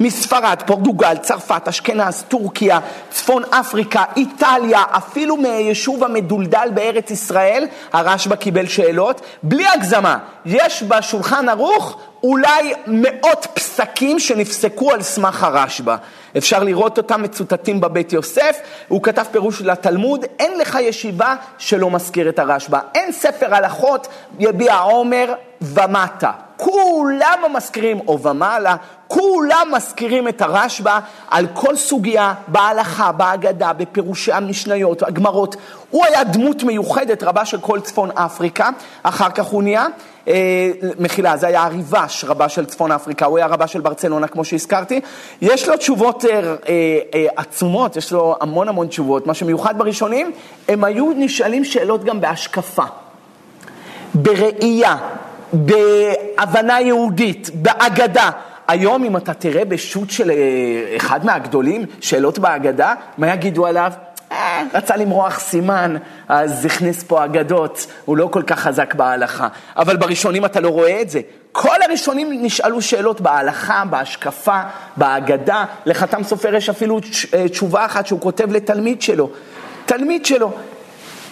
מספרד, פורטוגל, צרפת, אשכנז, טורקיה, צפון אפריקה, איטליה, אפילו מהיישוב המדולדל בארץ ישראל, הרשב"א קיבל שאלות, בלי הגזמה. יש בשולחן ערוך אולי מאות פסקים שנפסקו על סמך הרשב"א. אפשר לראות אותם מצוטטים בבית יוסף, הוא כתב פירוש לתלמוד, אין לך ישיבה שלא מזכיר את הרשב"א. אין ספר הלכות יביע עומר ומטה. כולם מזכירים, או ומעלה, כולם מזכירים את הרשב"א על כל סוגיה, בהלכה, בהגדה, בפירושי המשניות, הגמרות. הוא היה דמות מיוחדת, רבה של כל צפון אפריקה, אחר כך הוא נהיה, אה, מחילה, זה היה הריבש, רבה של צפון אפריקה, הוא היה רבה של ברצלונה, כמו שהזכרתי. יש לו תשובות אה, אה, אה, עצומות, יש לו המון המון תשובות. מה שמיוחד בראשונים, הם היו נשאלים שאלות גם בהשקפה, בראייה, בהבנה יהודית, בהגדה. היום אם אתה תראה בשו"ת של אה, אחד מהגדולים, שאלות בהגדה, מה יגידו עליו? אה, רצה למרוח סימן, אז הכניס פה אגדות, הוא לא כל כך חזק בהלכה. אבל בראשונים אתה לא רואה את זה. כל הראשונים נשאלו שאלות בהלכה, בהשקפה, בהגדה. לחתם סופר יש אפילו אה, תשובה אחת שהוא כותב לתלמיד שלו. תלמיד שלו,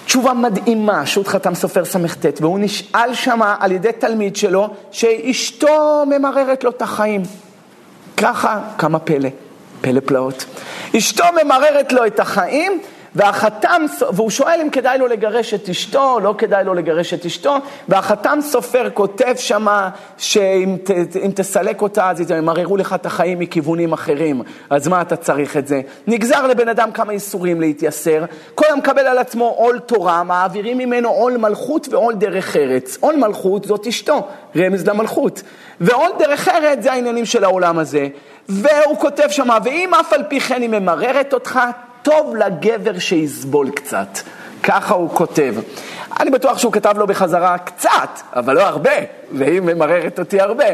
תשובה מדהימה, שו"ת חתם סופר ס"ט, והוא נשאל שמה על ידי תלמיד שלו, שאשתו ממררת לו את החיים. ככה, כמה פלא, פלא פלאות. אשתו ממררת לו את החיים, והחתם, והוא שואל אם כדאי לו לגרש את אשתו, לא כדאי לו לגרש את אשתו, והחתם סופר כותב שמה שאם ת, תסלק אותה אז ימררו לך את החיים מכיוונים אחרים, אז מה אתה צריך את זה? נגזר לבן אדם כמה איסורים להתייסר, כל המקבל על עצמו עול תורה, מעבירים ממנו עול מלכות ועול דרך ארץ. עול מלכות זאת אשתו, רמז למלכות, ועול דרך ארץ זה העניינים של העולם הזה. והוא כותב שמה, ואם אף על פי כן היא ממררת אותך, טוב לגבר שיסבול קצת. ככה הוא כותב. אני בטוח שהוא כתב לו בחזרה קצת, אבל לא הרבה, והיא ממררת אותי הרבה.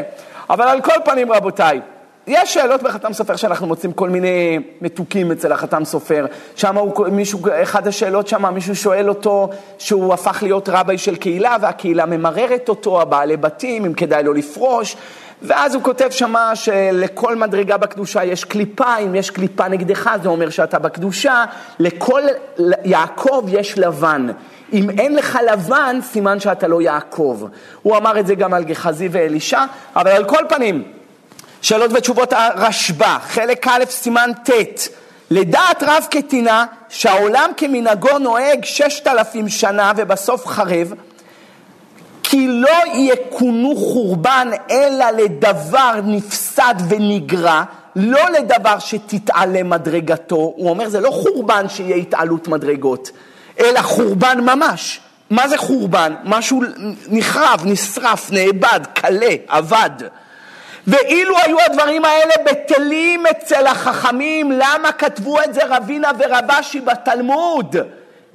אבל על כל פנים, רבותיי, יש שאלות בחתם סופר שאנחנו מוצאים כל מיני מתוקים אצל החתם סופר. שם הוא, מישהו, אחד השאלות שם, מישהו שואל אותו שהוא הפך להיות רביי של קהילה, והקהילה ממררת אותו, הבעלי בתים, אם כדאי לו לפרוש. ואז הוא כותב שמה שלכל מדרגה בקדושה יש קליפה, אם יש קליפה נגדך זה אומר שאתה בקדושה, לכל יעקב יש לבן. אם אין לך לבן, סימן שאתה לא יעקב. הוא אמר את זה גם על גחזי ואלישע, אבל על כל פנים, שאלות ותשובות הרשב"א, חלק א', סימן ט', לדעת רב קטינה שהעולם כמנהגו נוהג ששת אלפים שנה ובסוף חרב, כי לא יכונו חורבן אלא לדבר נפסד ונגרע, לא לדבר שתתעלה מדרגתו, הוא אומר זה לא חורבן שיהיה התעלות מדרגות, אלא חורבן ממש. מה זה חורבן? משהו נחרב, נשרף, נאבד, קלה, אבד. ואילו היו הדברים האלה בטלים אצל החכמים, למה כתבו את זה רבינה ורבשי בתלמוד?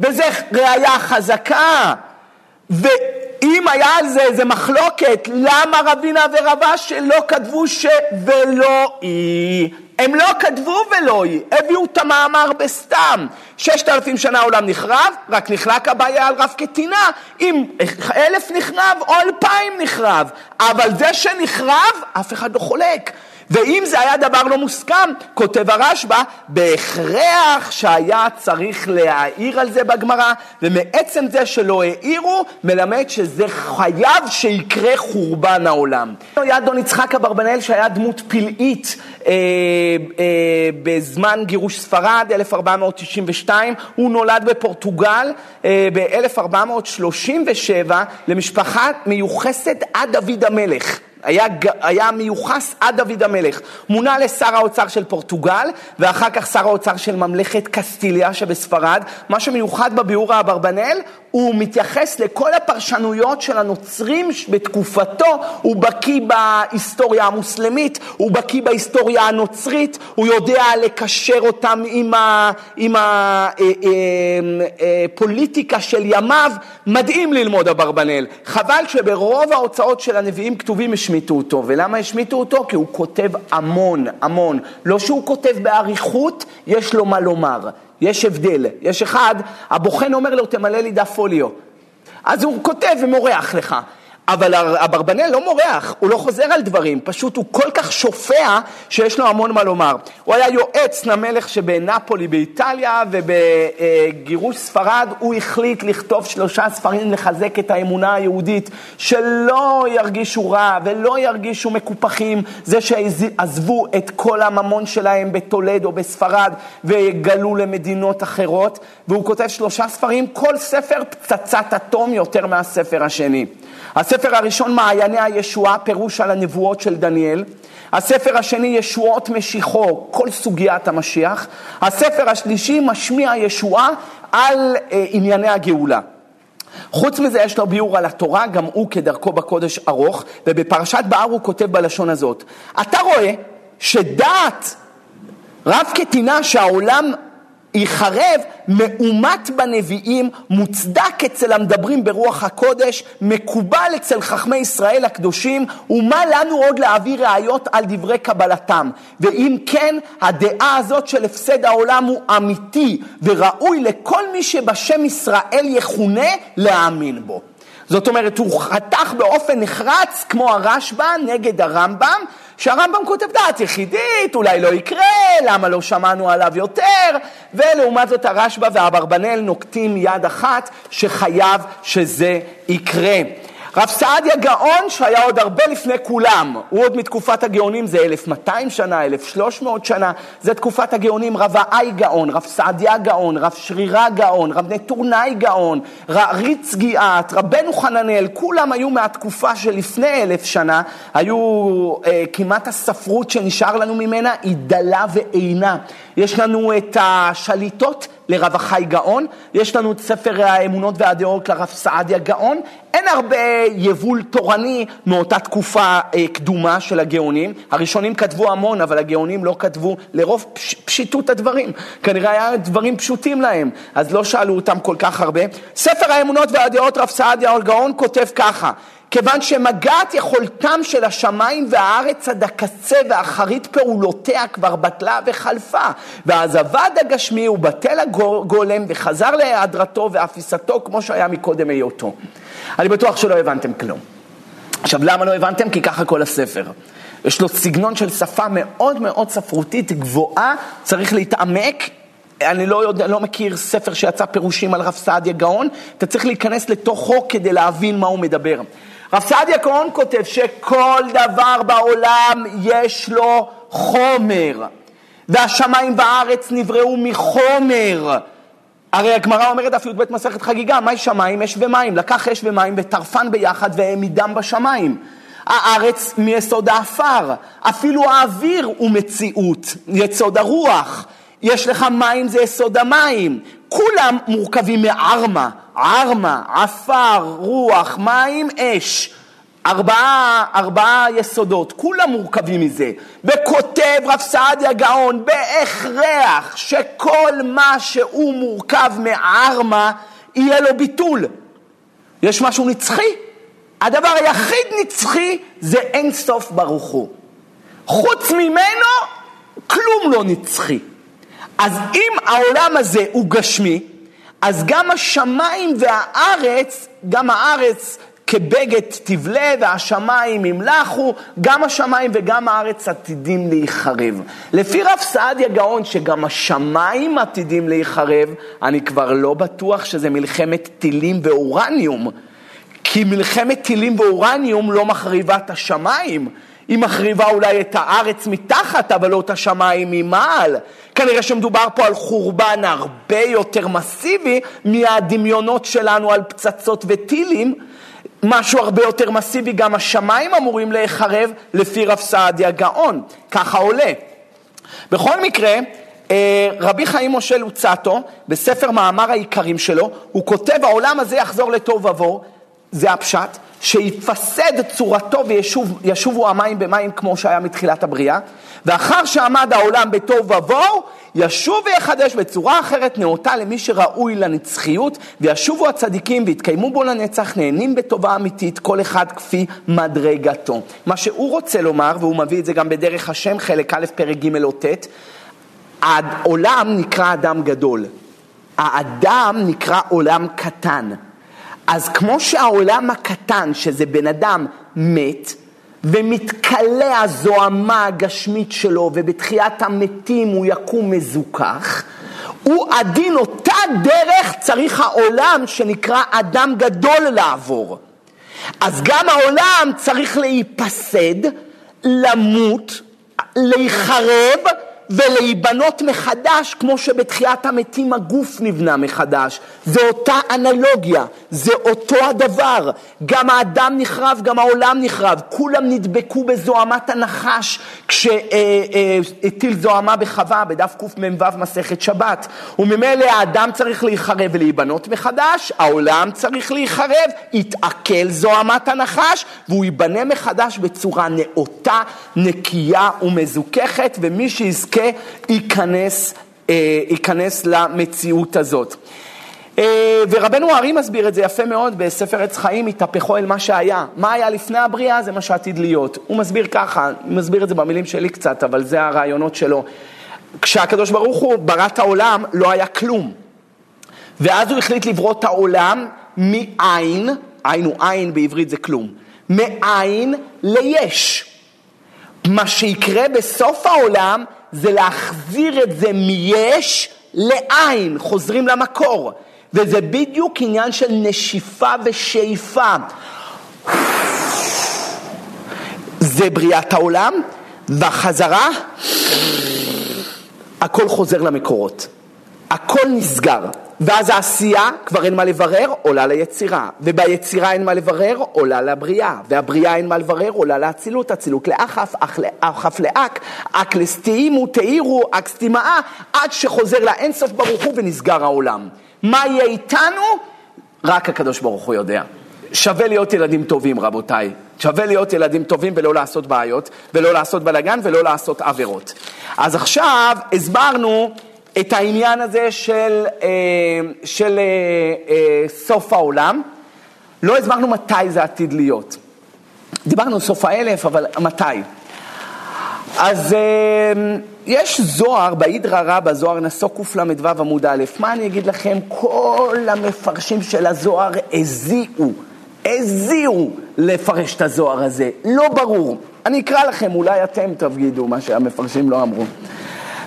וזה ראייה חזקה. ו... אם היה על זה איזה מחלוקת, למה רבינה ורבש לא כתבו ש... ולא היא? הם לא כתבו ולא היא, הביאו את המאמר בסתם. ששת אלפים שנה העולם נחרב, רק נחלק הבעיה על רב קטינה. אם אלף נחרב או אלפיים נחרב, אבל זה שנחרב, אף אחד לא חולק. ואם זה היה דבר לא מוסכם, כותב הרשב"א, בהכרח שהיה צריך להעיר על זה בגמרא, ומעצם זה שלא העירו, מלמד שזה חייב שיקרה חורבן העולם. היה אדון יצחק אברבנאל שהיה דמות פלאית אה, אה, בזמן גירוש ספרד, 1492, הוא נולד בפורטוגל אה, ב-1437 למשפחה מיוחסת עד דוד המלך. היה, היה מיוחס עד דוד המלך. מונה לשר האוצר של פורטוגל, ואחר כך שר האוצר של ממלכת קסטיליה שבספרד. מה שמיוחד בביאור האברבנאל, הוא מתייחס לכל הפרשנויות של הנוצרים בתקופתו, הוא בקיא בהיסטוריה המוסלמית, הוא בקיא בהיסטוריה הנוצרית, הוא יודע לקשר אותם עם הפוליטיקה אה, אה, אה, של ימיו, מדהים ללמוד אברבנאל. חבל שברוב ההוצאות של הנביאים כתובים השמיטו אותו, ולמה השמיטו אותו? כי הוא כותב המון, המון. לא שהוא כותב באריכות, יש לו מה לומר. יש הבדל. יש אחד, הבוחן אומר לו, תמלא לי דף פוליו. אז הוא כותב ומורח לך. אבל אברבנאל לא מורח, הוא לא חוזר על דברים, פשוט הוא כל כך שופע שיש לו המון מה לומר. הוא היה יועץ למלך שבנפולי באיטליה ובגירוש ספרד הוא החליט לכתוב שלושה ספרים לחזק את האמונה היהודית, שלא ירגישו רע ולא ירגישו מקופחים, זה שעזבו את כל הממון שלהם בטולדו בספרד וגלו למדינות אחרות, והוא כותב שלושה ספרים, כל ספר פצצת אטום יותר מהספר השני. הספר הראשון, מעייני הישועה, פירוש על הנבואות של דניאל. הספר השני, ישועות משיחו, כל סוגיית המשיח. הספר השלישי, משמיע ישועה על אה, ענייני הגאולה. חוץ מזה יש לו ביאור על התורה, גם הוא כדרכו בקודש ארוך, ובפרשת בהר הוא כותב בלשון הזאת. אתה רואה שדעת רב כתינה שהעולם ייחרב, מאומת בנביאים, מוצדק אצל המדברים ברוח הקודש, מקובל אצל חכמי ישראל הקדושים, ומה לנו עוד להביא ראיות על דברי קבלתם. ואם כן, הדעה הזאת של הפסד העולם הוא אמיתי, וראוי לכל מי שבשם ישראל יכונה להאמין בו. זאת אומרת, הוא חתך באופן נחרץ, כמו הרשב"א, נגד הרמב"ם, שהרמב"ם כותב דעת יחידית, אולי לא יקרה, למה לא שמענו עליו יותר, ולעומת זאת הרשב"א והאברבנאל נוקטים יד אחת שחייב שזה יקרה. רב סעדיה גאון שהיה עוד הרבה לפני כולם, הוא עוד מתקופת הגאונים, זה 1200 שנה, 1300 שנה, זה תקופת הגאונים, רב האי גאון, רב סעדיה גאון, רב שרירה גאון, רב נטורנאי גאון, ריץ גיאת, רבנו חננאל, כולם היו מהתקופה שלפני אלף שנה, היו אה, כמעט הספרות שנשאר לנו ממנה היא דלה ואינה. יש לנו את השליטות לרב החי גאון, יש לנו את ספר האמונות והדעות לרב סעדיה גאון, אין הרבה יבול תורני מאותה תקופה אה, קדומה של הגאונים. הראשונים כתבו המון, אבל הגאונים לא כתבו לרוב פש, פשיטות הדברים. כנראה היה דברים פשוטים להם, אז לא שאלו אותם כל כך הרבה. ספר האמונות והדעות רב סעדיה גאון כותב ככה, כיוון שמגעת יכולתם של השמיים והארץ עד הקצה ואחרית פעולותיה כבר בטלה וחלפה, ואז אבד הגשמי ובטל הגולם וחזר להיעדרתו ואפיסתו כמו שהיה מקודם היותו. אני בטוח שלא הבנתם כלום. עכשיו, למה לא הבנתם? כי ככה כל הספר. יש לו סגנון של שפה מאוד מאוד ספרותית גבוהה, צריך להתעמק. אני לא, יודע, לא מכיר ספר שיצא פירושים על רב סעדיה גאון, אתה צריך להיכנס לתוכו כדי להבין מה הוא מדבר. רב סעדיה כהן כותב שכל דבר בעולם יש לו חומר, והשמיים והארץ נבראו מחומר. הרי הגמרא אומרת דף י"ב מסכת חגיגה, מהי שמיים? אש ומים. לקח אש ומים וטרפן ביחד והעמידם בשמיים. הארץ מיסוד האפר, אפילו האוויר הוא מציאות, יסוד הרוח. יש לך מים זה יסוד המים, כולם מורכבים מערמה, ערמה, עפר, רוח, מים, אש. ארבעה, ארבעה יסודות, כולם מורכבים מזה. וכותב רב סעדיה גאון בהכרח שכל מה שהוא מורכב מערמה, יהיה לו ביטול. יש משהו נצחי. הדבר היחיד נצחי זה אין סוף ברוך הוא. חוץ ממנו, כלום לא נצחי. אז אם העולם הזה הוא גשמי, אז גם השמיים והארץ, גם הארץ כבגד תבלה והשמיים ימלכו, גם השמיים וגם הארץ עתידים להיחרב. לפי רב סעדיה גאון שגם השמיים עתידים להיחרב, אני כבר לא בטוח שזה מלחמת טילים ואורניום. כי מלחמת טילים ואורניום לא מחריבה את השמיים. היא מחריבה אולי את הארץ מתחת, אבל לא את השמיים ממעל. כנראה שמדובר פה על חורבן הרבה יותר מסיבי מהדמיונות שלנו על פצצות וטילים. משהו הרבה יותר מסיבי, גם השמיים אמורים להיחרב לפי רב סעדיה גאון, ככה עולה. בכל מקרה, אה, רבי חיים משה לוצטו, בספר מאמר העיקרים שלו, הוא כותב, העולם הזה יחזור לטוב ובוהו, זה הפשט, שיפסד צורתו וישובו המים במים כמו שהיה מתחילת הבריאה, ואחר שעמד העולם בטוב ובוהו, ישוב ויחדש בצורה אחרת נאותה למי שראוי לנצחיות, וישובו הצדיקים ויתקיימו בו לנצח, נהנים בטובה אמיתית, כל אחד כפי מדרגתו. מה שהוא רוצה לומר, והוא מביא את זה גם בדרך השם, חלק א', פרק ג' או ט', העולם נקרא אדם גדול, האדם נקרא עולם קטן. אז כמו שהעולם הקטן, שזה בן אדם, מת, ומתכלה הזוהמה הגשמית שלו, ובתחיית המתים הוא יקום מזוכח, הוא עדין אותה דרך צריך העולם שנקרא אדם גדול לעבור. אז גם העולם צריך להיפסד, למות, להיחרב, ולהיבנות מחדש, כמו שבתחיית המתים הגוף נבנה מחדש. זה אותה אנלוגיה, זה אותו הדבר. גם האדם נחרב, גם העולם נחרב. כולם נדבקו בזוהמת הנחש כשהטיל זוהמה בחווה, בדף קמ"ו מסכת שבת. וממילא האדם צריך להיחרב ולהיבנות מחדש, העולם צריך להיחרב, יתעכל זוהמת הנחש, והוא ייבנה מחדש בצורה נאותה, נקייה ומזוככת, ומי שיזכה... יזכה, ייכנס, אה, ייכנס למציאות הזאת. אה, ורבנו הארי מסביר את זה יפה מאוד בספר עץ חיים, התהפכו אל מה שהיה. מה היה לפני הבריאה זה מה שעתיד להיות. הוא מסביר ככה, הוא מסביר את זה במילים שלי קצת, אבל זה הרעיונות שלו. כשהקדוש ברוך הוא ברא את העולם, לא היה כלום. ואז הוא החליט לברוא את העולם מאין, היינו עין בעברית זה כלום, מאין ליש. מה שיקרה בסוף העולם זה להחזיר את זה מיש לעין, חוזרים למקור. וזה בדיוק עניין של נשיפה ושאיפה. זה בריאת העולם, והחזרה, הכל חוזר למקורות. הכל נסגר. ואז העשייה, כבר אין מה לברר, עולה ליצירה. וביצירה אין מה לברר, עולה לבריאה. והבריאה אין מה לברר, עולה לאצילות. אצילות לאחף, אחף לאק, אק לסטיימו, תאירו, אק סטימאה, עד שחוזר לאינסוף ברוך הוא ונסגר העולם. מה יהיה איתנו? רק הקדוש ברוך הוא יודע. שווה להיות ילדים טובים, רבותיי. שווה להיות ילדים טובים ולא לעשות בעיות, ולא לעשות בלאגן ולא לעשות עבירות. אז עכשיו הסברנו את העניין הזה של, אה, של אה, אה, סוף העולם. לא הסברנו מתי זה עתיד להיות. דיברנו סוף האלף, אבל מתי? אז יש זוהר, באידרא רבא, זוהר נשוא קל"ו עמוד א', מה אני אגיד לכם? כל המפרשים של הזוהר הזיעו, הזיעו לפרש את הזוהר הזה, לא ברור. אני אקרא לכם, אולי אתם תגידו מה שהמפרשים לא אמרו.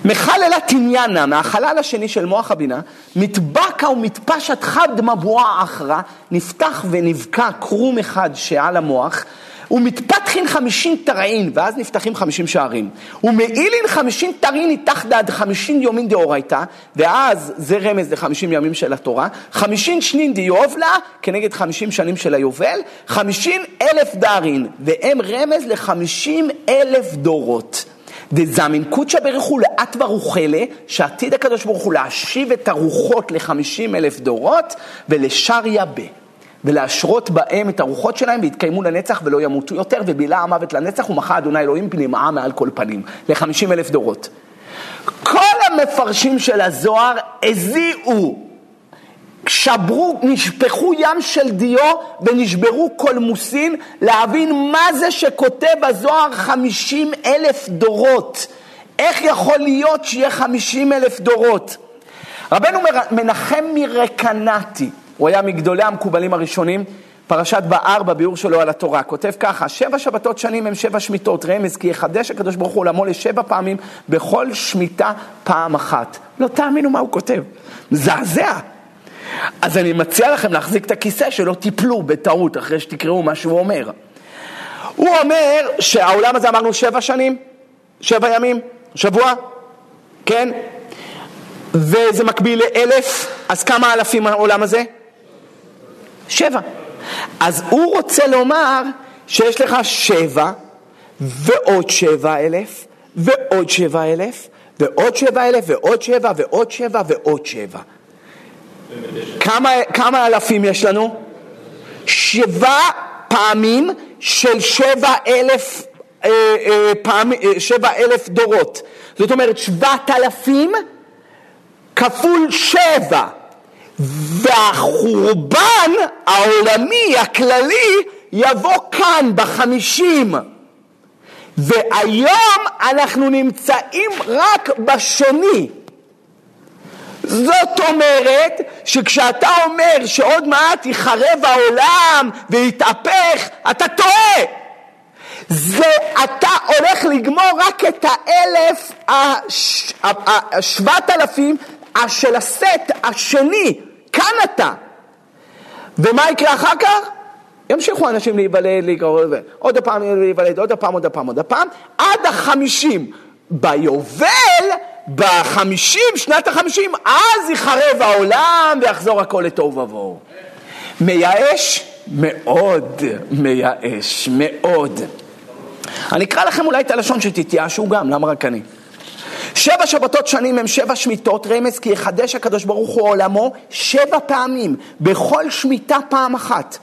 מחללה תניאנה, מהחלל השני של מוח הבינה, מתבקע ומתפשט חד מבואה אחרא, נפתח ונבקע קרום אחד שעל המוח, ומתפתחין חמישין תרעין, ואז נפתחים חמישים שערים. ומעילין חמישין תרעין איתך דד חמישין יומין דאורייתא, ואז זה רמז לחמישים ימים של התורה, חמישין שנין דיובלה, כנגד חמישים שנים של היובל, חמישין אלף דארין, והם רמז לחמישים אלף דורות. דזמין קודשא ברכו לאט ורוחלה, שעתיד הקדוש ברוך הוא להשיב את הרוחות לחמישים אלף דורות, ולשר יבה. ולהשרות בהם את הרוחות שלהם ויתקיימו לנצח ולא ימותו יותר, ובילה המוות לנצח ומחה אדוני אלוהים פנימאה מעל כל פנים, לחמישים אלף דורות. כל המפרשים של הזוהר הזיעו שברו, נשפכו ים של דיו ונשברו קולמוסין להבין מה זה שכותב הזוהר חמישים אלף דורות. איך יכול להיות שיהיה חמישים אלף דורות? רבנו מנחם מרקנטי, הוא היה מגדולי המקובלים הראשונים, פרשת באר בביאור שלו על התורה, כותב ככה, שבע שבתות שנים הם שבע שמיטות, רמז כי יחדש הקדוש ברוך הוא עולמו לשבע פעמים, בכל שמיטה פעם אחת. לא תאמינו מה הוא כותב, מזעזע. אז אני מציע לכם להחזיק את הכיסא שלא תיפלו בטעות אחרי שתקראו מה שהוא אומר. הוא אומר שהעולם הזה אמרנו שבע שנים, שבע ימים, שבוע, כן? וזה מקביל לאלף, אז כמה אלפים העולם הזה? שבע. אז הוא רוצה לומר שיש לך שבע ועוד שבע אלף ועוד שבע אלף ועוד שבע אלף ועוד שבע ועוד שבע ועוד שבע. כמה, כמה אלפים יש לנו? שבע פעמים של שבע אלף, אה, אה, פעם, אה, שבע אלף דורות. זאת אומרת שבעת אלפים כפול שבע. והחורבן העולמי הכללי יבוא כאן בחמישים. והיום אנחנו נמצאים רק בשני. זאת אומרת שכשאתה אומר שעוד מעט ייחרב העולם ויתהפך, אתה טועה. זה אתה הולך לגמור רק את האלף, השבעת אלפים של הסט השני, כאן אתה. ומה יקרה אחר כך? ימשיכו אנשים להיוולד, לקרוא, עוד פעם להיוולד, עוד פעם, עוד פעם, עוד פעם, עד החמישים. ביובל, בחמישים, שנת החמישים, אז ייחרב העולם ויחזור הכל לתוהו ובוהו. מייאש? מאוד מייאש, מאוד. אני אקרא לכם אולי את הלשון שתתייאשו גם, למה רק אני? שבע שבתות שנים הם שבע שמיטות, רמז כי יחדש הקדוש ברוך הוא עולמו שבע פעמים, בכל שמיטה פעם אחת.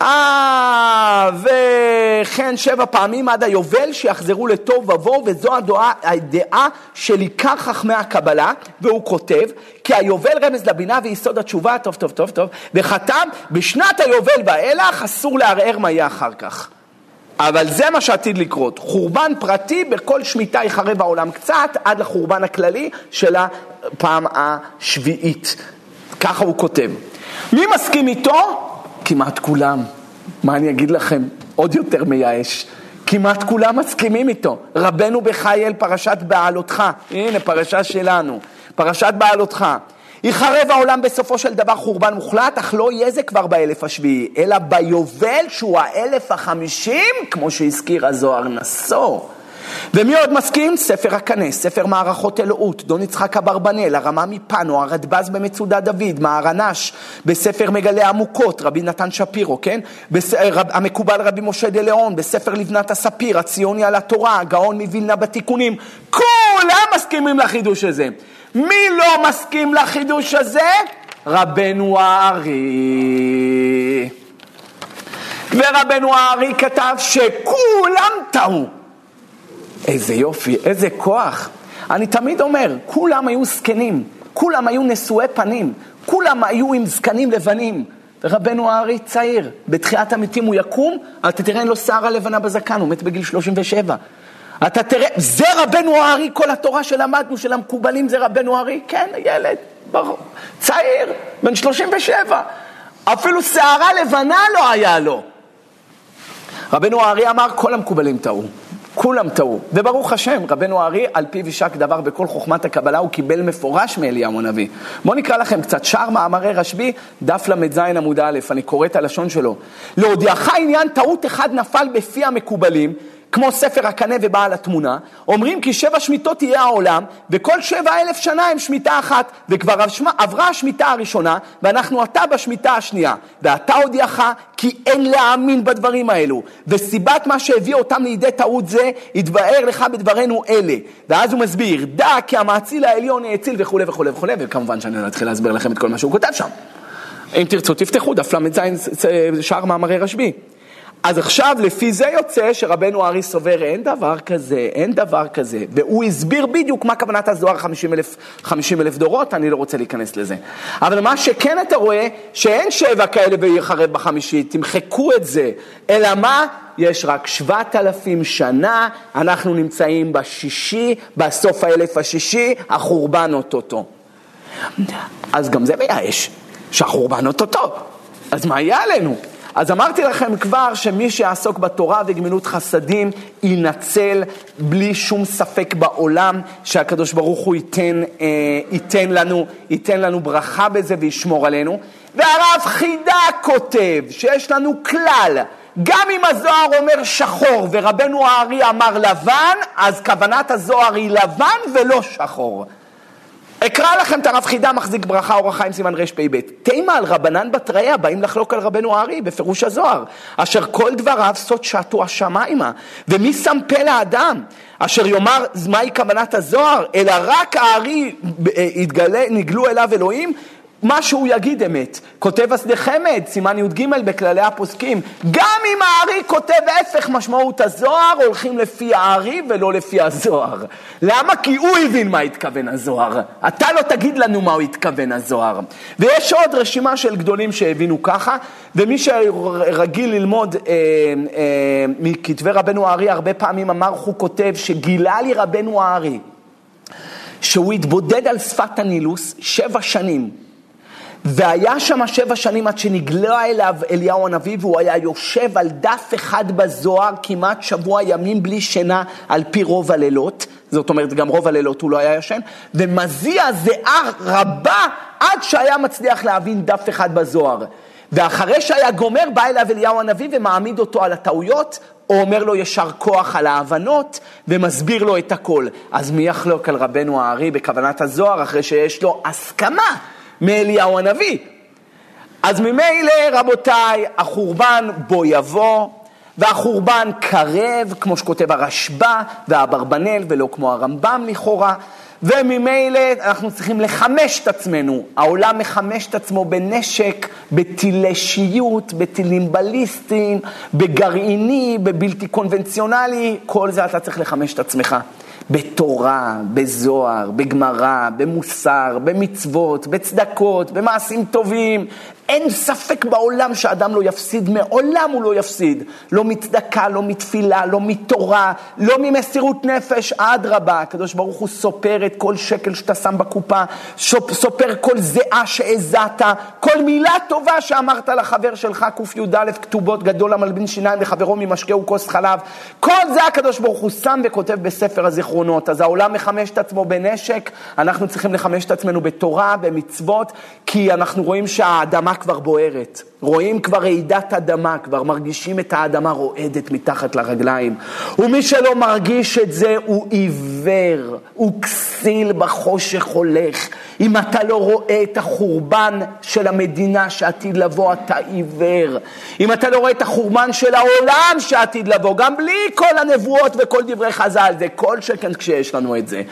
אה, וכן שבע פעמים עד היובל שיחזרו לטוב ובוהו, וזו הדעה, הדעה של עיקר חכמי הקבלה, והוא כותב, כי היובל רמז לבינה ויסוד התשובה, טוב, טוב, טוב, טוב, וחתם, בשנת היובל ואילך אסור לערער מה יהיה אחר כך. אבל זה מה שעתיד לקרות. חורבן פרטי, בכל שמיטה יחרב העולם קצת, עד לחורבן הכללי של הפעם השביעית. ככה הוא כותב. מי מסכים איתו? כמעט כולם. מה אני אגיד לכם? עוד יותר מייאש. כמעט כולם מסכימים איתו. רבנו בחייל, פרשת בעלותך. הנה, פרשה שלנו. פרשת בעלותך. יחרב העולם בסופו של דבר חורבן מוחלט, אך לא יהיה זה כבר באלף השביעי, אלא ביובל שהוא האלף החמישים, כמו שהזכיר הזוהר נשוא. ומי עוד מסכים? ספר הקנה, ספר מערכות אלוהות, דון יצחק אברבנאל, הרמה מפנו, הרדב"ז במצודת דוד, מהרנש, בספר מגלה עמוקות, רבי נתן שפירו, כן? בס... רב... המקובל רבי משה דה ליאון, בספר לבנת הספיר, הציוני על התורה, הגאון מווילנה בתיקונים, כולם מסכימים לחידוש הזה. מי לא מסכים לחידוש הזה? רבנו הארי. ורבנו הארי כתב שכולם טעו. איזה יופי, איזה כוח. אני תמיד אומר, כולם היו זקנים, כולם היו נשואי פנים, כולם היו עם זקנים לבנים. ורבנו הארי צעיר, בתחיית המתים הוא יקום, אתה תראה אין לו שערה לבנה בזקן, הוא מת בגיל 37. אתה תראה, זה רבנו הארי, כל התורה שלמדנו, של המקובלים זה רבנו הארי, כן, ילד, ברור, צעיר, בן 37, אפילו שערה לבנה לא היה לו. רבנו הארי אמר, כל המקובלים טעו. כולם טעו, וברוך השם, רבנו הארי, על פיו יישק דבר בכל חוכמת הקבלה, הוא קיבל מפורש מאליהו הנביא. בואו נקרא לכם קצת שער מאמרי רשב"י, דף ל"ז עמוד א', אני קורא את הלשון שלו. להודיעך עניין טעות אחד נפל בפי המקובלים, כמו ספר הקנה ובעל התמונה, אומרים כי שבע שמיטות תהיה העולם, וכל שבע אלף שנה הם שמיטה אחת, וכבר עברה השמיטה הראשונה, ואנחנו עתה בשמיטה השנייה. ואתה הודיעך כי אין להאמין בדברים האלו, וסיבת מה שהביא אותם לידי טעות זה, יתבאר לך בדברינו אלה. ואז הוא מסביר, דע כי המאציל העליון האציל וכולי וכולי וכולי, וכמובן שאני לא אתחיל להסביר לכם את כל מה שהוא כותב שם. אם תרצו תפתחו דף ל"ז שער מאמרי רשב"י. אז עכשיו לפי זה יוצא שרבנו ארי סובר אין דבר כזה, אין דבר כזה, והוא הסביר בדיוק מה כוונת הזוהר 50 אלף, 50 אלף דורות, אני לא רוצה להיכנס לזה. אבל מה שכן אתה רואה, שאין שבע כאלה ויחרב בחמישית, תמחקו את זה, אלא מה? יש רק שבעת אלפים שנה, אנחנו נמצאים בשישי, בסוף האלף השישי, החורבן אוטוטו. אז גם זה מייאש, שהחורבן אוטוטו, אז מה יהיה עלינו? אז אמרתי לכם כבר שמי שיעסוק בתורה וגמילות חסדים ינצל בלי שום ספק בעולם שהקדוש ברוך הוא ייתן, אה, ייתן, לנו, ייתן לנו ברכה בזה וישמור עלינו. והרב חידה כותב שיש לנו כלל, גם אם הזוהר אומר שחור ורבנו הארי אמר לבן, אז כוונת הזוהר היא לבן ולא שחור. אקרא לכם את הרב חידה מחזיק ברכה אורח חיים סימן רפ"ב. תימה על רבנן בתריה באים לחלוק על רבנו הארי בפירוש הזוהר, אשר כל דבריו סוד שעתו השמיימה, ומי שם פה לאדם, אשר יאמר מהי כוונת הזוהר, אלא רק הארי אה, נגלו אליו אלוהים, מה שהוא יגיד אמת. כותב השדה חמד, סימן י"ג בכללי הפוסקים, גם אם הארי כותב ההפך משמעות הזוהר, הולכים לפי הארי ולא לפי הזוהר. למה? כי הוא הבין מה התכוון הזוהר. אתה לא תגיד לנו מה הוא התכוון הזוהר. ויש עוד רשימה של גדולים שהבינו ככה, ומי שרגיל ללמוד אה, אה, מכתבי רבנו הארי, הרבה פעמים אמר, הוא כותב שגילה לי רבנו הארי. שהוא התבודד על שפת הנילוס שבע שנים, והיה שם שבע שנים עד שנגלה אליו אליהו הנביא והוא היה יושב על דף אחד בזוהר כמעט שבוע ימים בלי שינה על פי רוב הלילות, זאת אומרת גם רוב הלילות הוא לא היה ישן, ומזיע זיעה רבה עד שהיה מצליח להבין דף אחד בזוהר. ואחרי שהיה גומר בא אליו אליהו הנביא ומעמיד אותו על הטעויות, או אומר לו יישר כוח על ההבנות ומסביר לו את הכל. אז מי יחלוק על רבנו הארי בכוונת הזוהר אחרי שיש לו הסכמה מאליהו הנביא. אז ממילא, רבותיי, החורבן בו יבוא, והחורבן קרב, כמו שכותב הרשב"א והאברבנאל, ולא כמו הרמב"ם לכאורה, וממילא אנחנו צריכים לחמש את עצמנו. העולם מחמש את עצמו בנשק, בטילי שיוט, בטילים בליסטיים, בגרעיני, בבלתי קונבנציונלי, כל זה אתה צריך לחמש את עצמך. בתורה, בזוהר, בגמרא, במוסר, במצוות, בצדקות, במעשים טובים. אין ספק בעולם שאדם לא יפסיד, מעולם הוא לא יפסיד. לא מצדקה, לא מתפילה, לא מתורה, לא ממסירות נפש, אדרבה. הקדוש ברוך הוא סופר את כל שקל שאתה שם בקופה, סופר כל זיעה שהזעת, כל מילה טובה שאמרת לחבר שלך, קי"א, כתובות גדול המלבין שיניים לחברו ממשקהו כוס חלב. כל זה הקדוש ברוך הוא שם וכותב בספר הזיכרונות. אז העולם מחמש את עצמו בנשק, אנחנו צריכים לחמש את עצמנו בתורה, במצוות, כי אנחנו רואים שהאדמה כבר בוערת, רואים כבר רעידת אדמה, כבר מרגישים את האדמה רועדת מתחת לרגליים. ומי שלא מרגיש את זה הוא עיוור, הוא כסיל בחושך הולך. אם אתה לא רואה את החורבן של המדינה שעתיד לבוא, אתה עיוור. אם אתה לא רואה את החורבן של העולם שעתיד לבוא, גם בלי כל הנבואות וכל דברי חז"ל, זה כל שכן כשיש לנו את זה.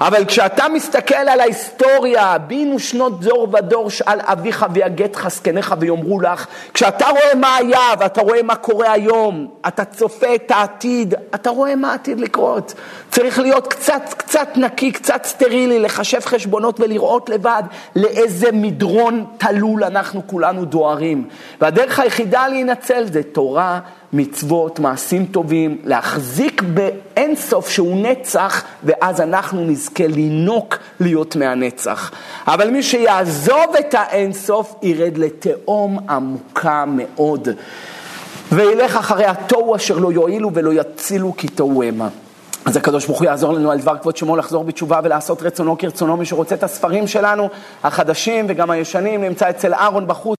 אבל כשאתה מסתכל על ההיסטוריה, בינו שנות דור ודור, שאל אביך ויגד זקניך ויאמרו לך, כשאתה רואה מה היה ואתה רואה מה קורה היום, אתה צופה את העתיד, אתה רואה מה עתיד לקרות. צריך להיות קצת, קצת נקי, קצת סטרילי, לחשב חשבונות ולראות לבד לאיזה מדרון תלול אנחנו כולנו דוהרים. והדרך היחידה להינצל זה תורה, מצוות, מעשים טובים, להחזיק באינסוף שהוא נצח, ואז אנחנו נזכה לינוק להיות מהנצח. אבל מי שיעזוב את האינסוף, ירד לתהום עמוקה מאוד. וילך אחרי התוהו אשר לא יועילו ולא יצילו כי תוהו המה. אז הקדוש ברוך הוא יעזור לנו על דבר כבוד שמו לחזור בתשובה ולעשות רצונו כרצונו. מי שרוצה את הספרים שלנו, החדשים וגם הישנים, נמצא אצל אהרון בחוץ.